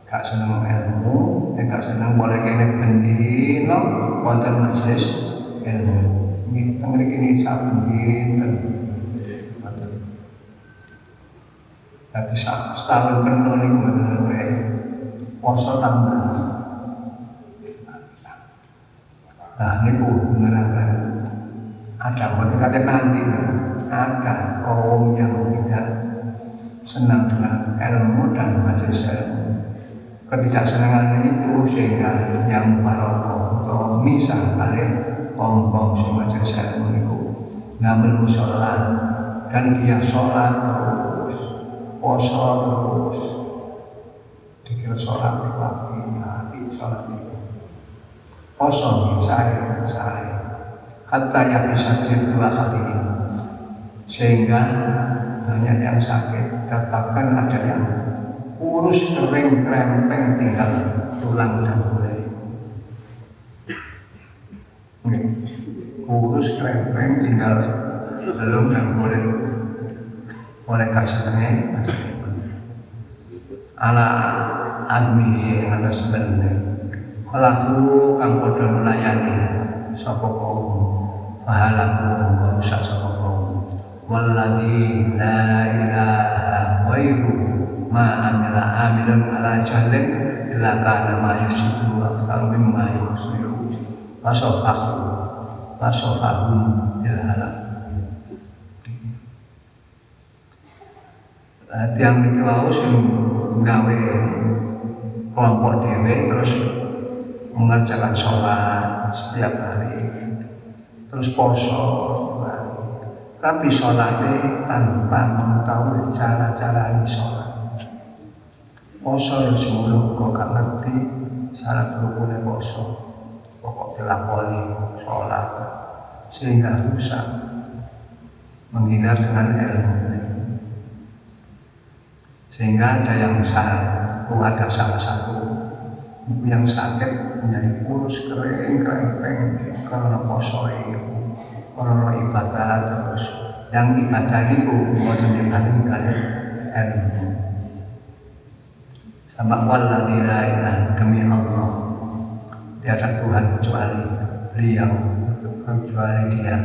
gak seneng ilmu, ya gak seneng boleh kene bendino wonten majelis ilmu. Ini tengeri kini saben dinten. Tapi setahun penuh nih bener kayak poso tambah. Nah ini menerangkan ada buat ada nanti ada kaum yang tidak senang dengan ilmu dan majelis ilmu. Ketidaksenangan itu sehingga yang faroko atau misal kali pom-pom semua jasa itu ngambil sholat dan dia sholat terus poso terus Yo sholat itu api, api sholat itu. Kosong saya, saya. Kata yang bisa dua kali. Sehingga banyak yang sakit katakan ada yang kurus kering krempeng tinggal tulang dan kulit. Kurus krempeng tinggal belum dan kulit oleh kasarnya ala admi atas benar Kalafu kang padha melayani sapa kaum. Fahalaku kang rusak sapa kaum. Walladzi la ilaha ma amila amilun ala jahlin illa kana ma yusidu aktsar mimma yusiru wasofahu wasofahum ila halak tiang niki wau gawe kelompok dhewe terus mengerjakan sholat setiap hari terus poso tapi sholatnya tanpa mengetahui cara-cara sholat. Poso yang sebelum kau gak ngerti syarat rukunnya poso. Pokok dilakoni sholat sehingga rusak. Menghindar dengan ilmu sehingga ada yang salah ada salah satu yang sakit menjadi kurus kering kerempeng karena poso itu karena ibadah terus yang ibadah itu bukan dibanding kali ilmu sama walladzi la ilaha demi Allah. Tiada Tuhan kecuali beliau kecuali dia.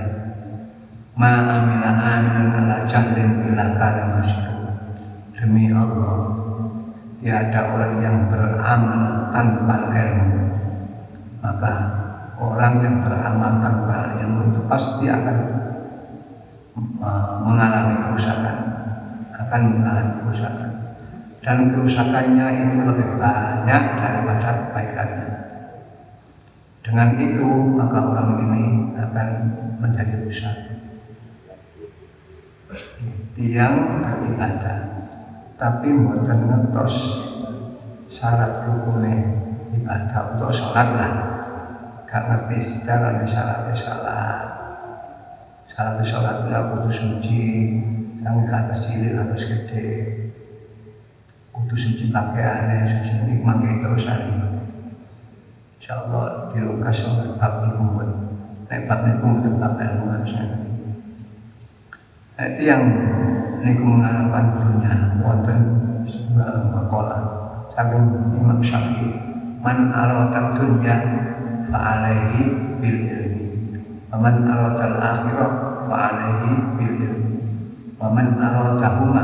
Ma amila ala jahlin illa kana demi Allah tiada orang yang beramal tanpa ilmu. Maka orang yang beramal tanpa ilmu itu pasti akan mengalami kerusakan akan mengalami kerusakan. Dan kerusakannya itu lebih banyak daripada kebaikannya. Dengan itu maka orang ini akan menjadi rusak. Tiang beribadah tapi mboten ngertos syarat rukunnya ibadah untuk sholat lah. Gak ngerti secara syarat salah syarat sholat itu kudu suci yang ke atas cilik atas gede. Kudu suci pakaiannya suci nikmati terus hari Insya Allah dilukas oleh bab itu Nek bab itu bab ilmu harusnya. Itu yang niku mengharapkan dunia wonten makola saking Imam Syafi'i. Man arata dunya fa alaihi bil ilmi. Wa man arata akhirah bil ilmi. Wa man arata huma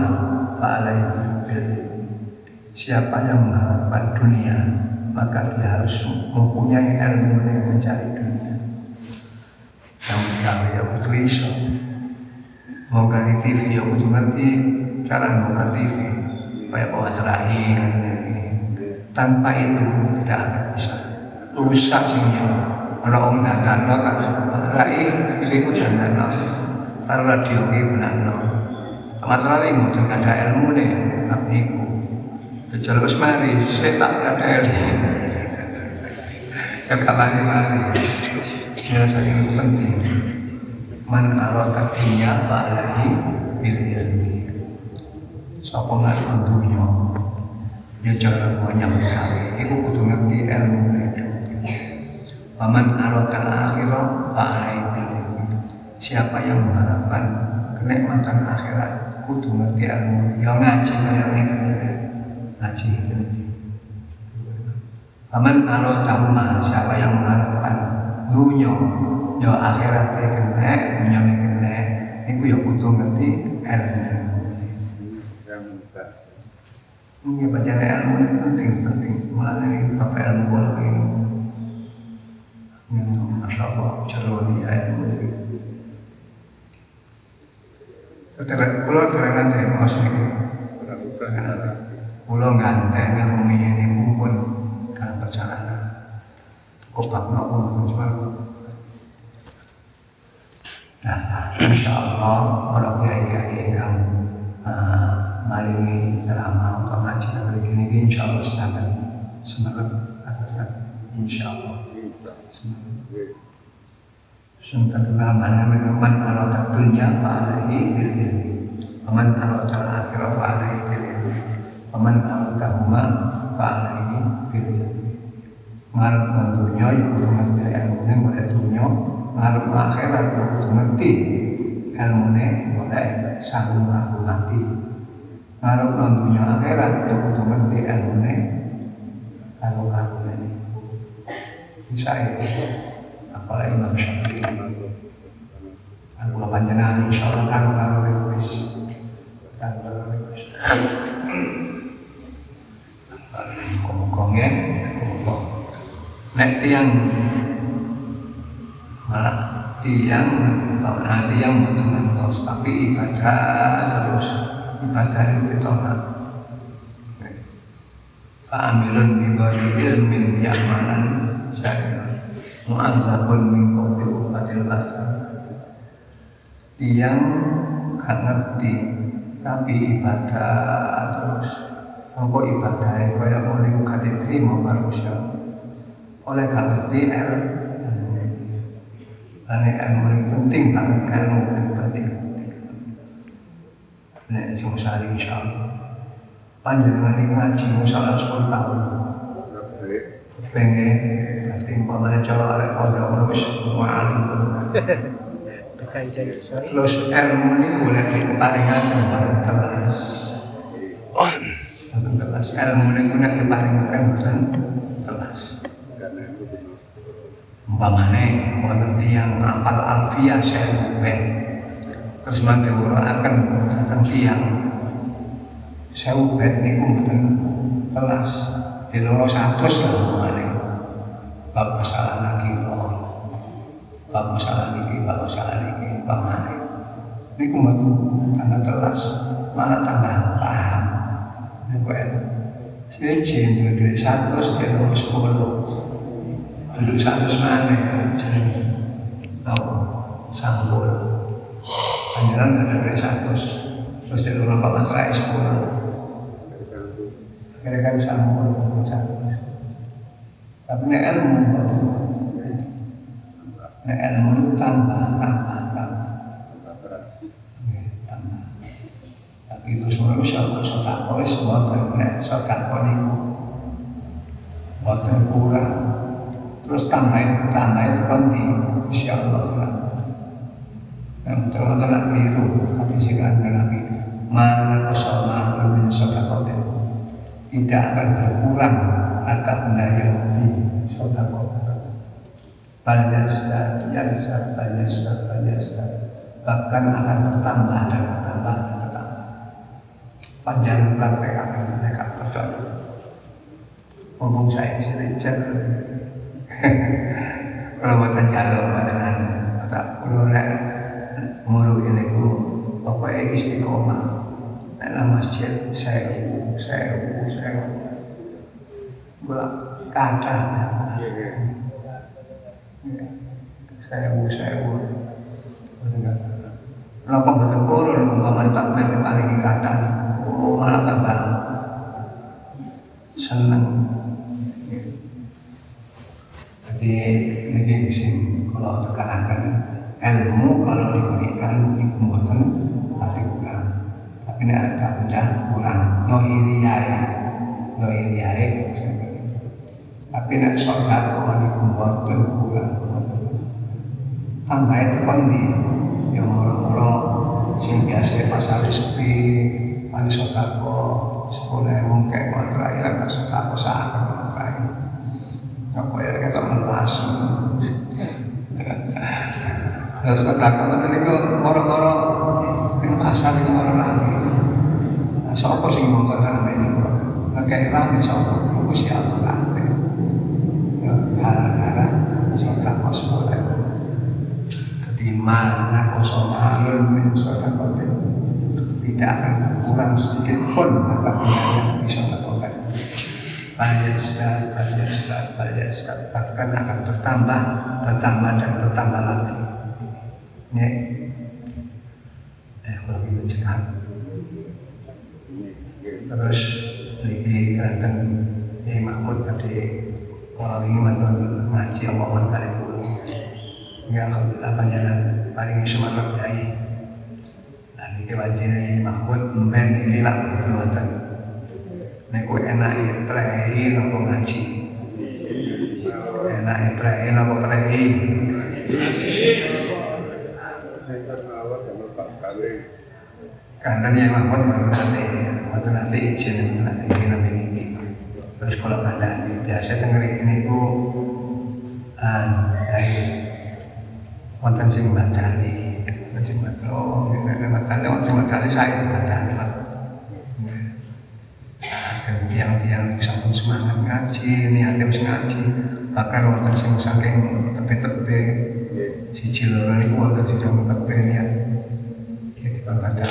bil ilmi. Siapa yang mengharapkan dunia maka dia harus mempunyai ilmu yang mencari dunia. Yang mencari ya betul iso mau ganti TV ya kudu ngerti cara buka TV kayak bawa terakhir tanpa itu tidak akan bisa. Rusak sihnya kalau om dan kan rai TV ku dan kalau radio ini benar masalah ini mungkin ada ilmu nih abiku Kejar wis mari, saya tak ada ilmu. Ya kapan mari. Dia saking penting man arata dunya fa alaihi bil ilmi sapa ngarep dunya ya cara banyak sekali itu kudu ngerti ilmu Paman arata akhirah fa alaihi bil siapa yang mengharapkan kenikmatan akhirat kudu ngerti ilmu ya ngaji ngaji ngaji. Paman arata siapa yang mengharapkan dunia ya akhirat kena dunia kena itu ya butuh ngerti ilmu. Ini baca ilmu ini penting penting. Malah ini apa ilmu kalau ini? Masya Allah ceroni ilmu ini Kulo kerengan deh mas. Ini Kulo nganteng ilmu ini kumpul dalam perjalanan Bangga pun cuma dasar insya Allah orang kiai kiai yang uh, maringi ceramah atau ngaji negeri ini insya Allah sedangkan semangat insya Semangat. Suntan mana man arada dunya fa'alaihi bil ilmi. Waman arada akhirah fa'alaihi bil ilmi. Waman arada huma fa'alaihi bil ilmi Ngarep dunya ya kudu ngerti ilmune golek dunya Ngarep akhirat ya kudu ngerti ilmune golek sanggup aku mati Ngarep dunya akhirat ya kudu ngerti ilmune kamu ini bisa itu apalagi Imam Syafi'i. Aku panjenengan insya Allah karo karo wis. Karo karo wis. Kong ya, nek tiang. Malah tiang nah tiang betul ngantos tapi ibadah terus ibadah itu ditolak. Fa'amilun bi ghairi ilmin ya'malan syariah mu'adzabun min qabli ufatil asal yang gak ngerti tapi ibadah terus. Apa ibadah kaya oleh gak diterima karo oleh gak ngerti ilmu Karena ilmu ini penting banget, ilmu ini penting. Nek sing sari insyaallah. Panjenengan iki ngaji musalah 10 tahun. Pengen umpamanya cara arek pondok wis alim terus ilmu ini boleh diparingan kepada telas telas ilmu ini guna diparingan bukan telas umpamane wonten tiyang apal alfia sewu ben terus mati akan datang tiyang sewu ben niku mboten kelas di loro satus lah umpamane. Bab masalah lagi bab masalah niki bab masalah niki umpamane. Niku mboten ana kelas mana tambah paham. Niku en Sejen dua-dua satu, sejen dua-dua sepuluh, dulu satus mana ya. jadi apa sanggul Panjalan ada dari satus terus dari orang bapak terakhir sepuluh. Akhirnya kan sanggul satus tapi ini ilmu buat nek ilmu itu tambah tambah tambah. Tambah tapi itu semua usaha bisa tak boleh semua tak boleh usaha tak boleh yang kurang. Terus tambah, tambah itu kan di Insya Allah. Yang betul nak keliru, tapi jika Nabi mana kesalahan min sodakotin tidak akan berkurang harta benda yang di sodako Balyasda, yasda, balyasda, balyasda Bahkan akan bertambah dan bertambah dan bertambah. Panjang praktek akan mereka percaya. Ngomong saya sini jalur Kalau buatan jalur, buatan Tak perlu nak mulu ini ku. Pokoknya istiqomah. Dalam masjid saya saya saya kata sewu sewu. Kenapa betul kurun umpama tak ngerti paling kata oh malah tambah. Seneng jadi ini sing kalau tekankan ilmu kalau diberikan di kumpulan pasti kurang. Tapi ini ada benda kurang. Nohiriyai nohiriyai tapi nak sodako niku mboten kurang. Tambah itu pandi yang moro-moro sing biasa pasar sepi sepuluh kayak mau terakhir ada sodako saat. mau terakhir apa ya kita melas terus sodako nanti niku moro-moro yang pasar yang moro lagi. Nah siapa sing mau dalam ini? Kayak rame siapa? Gusti Allah gara-gara sholat kosmolet di mana kosmolet min sholat tidak akan kurang sedikit pun maka Bahkan akan bertambah, bertambah dan bertambah lagi. Ini. Eh, kalau gitu cekat. Terus niki kanten Kiai Mahmud tadi kalau ini mantan ngaji omongan kali dulu ya alhamdulillah panjenengan paling semangat Kiai nah niki wajine Mahmud men ini lah betul wonten niku enake prei napa ngaji enake prei napa prei karena dia Mahmud mau nanti mau nanti izin nanti ini nanti ini terus kalau ada biasa dengerin ini ku ah wonten sing bacani sing bacani oh ini bacani wonten sing bacani saya bacani lah dan tiang-tiang sampun semangat ngaji niatnya wis ngaji bahkan wonten sing saking tepe-tepe siji loro niku wonten sing saking tepe niat. Jadi baca.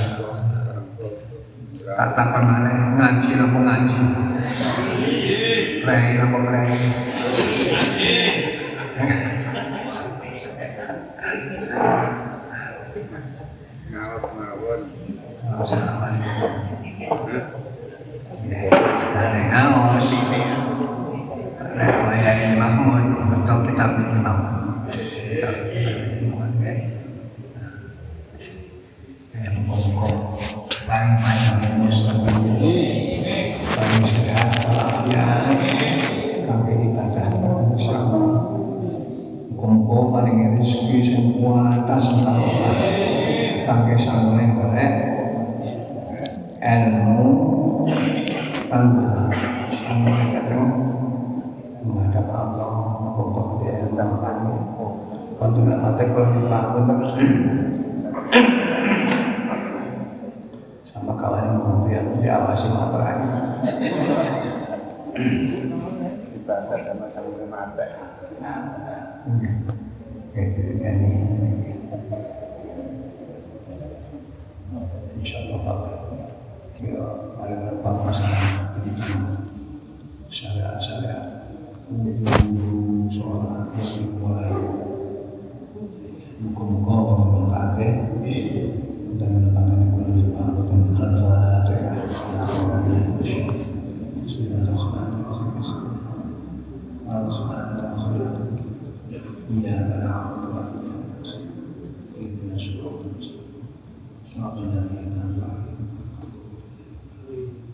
Tak takon mana ngaji apa ngaji? Prei apa prei Ngawat mawon. Dari ngaos Dari Wayai Mahmud Betul kitab ini mau Kitab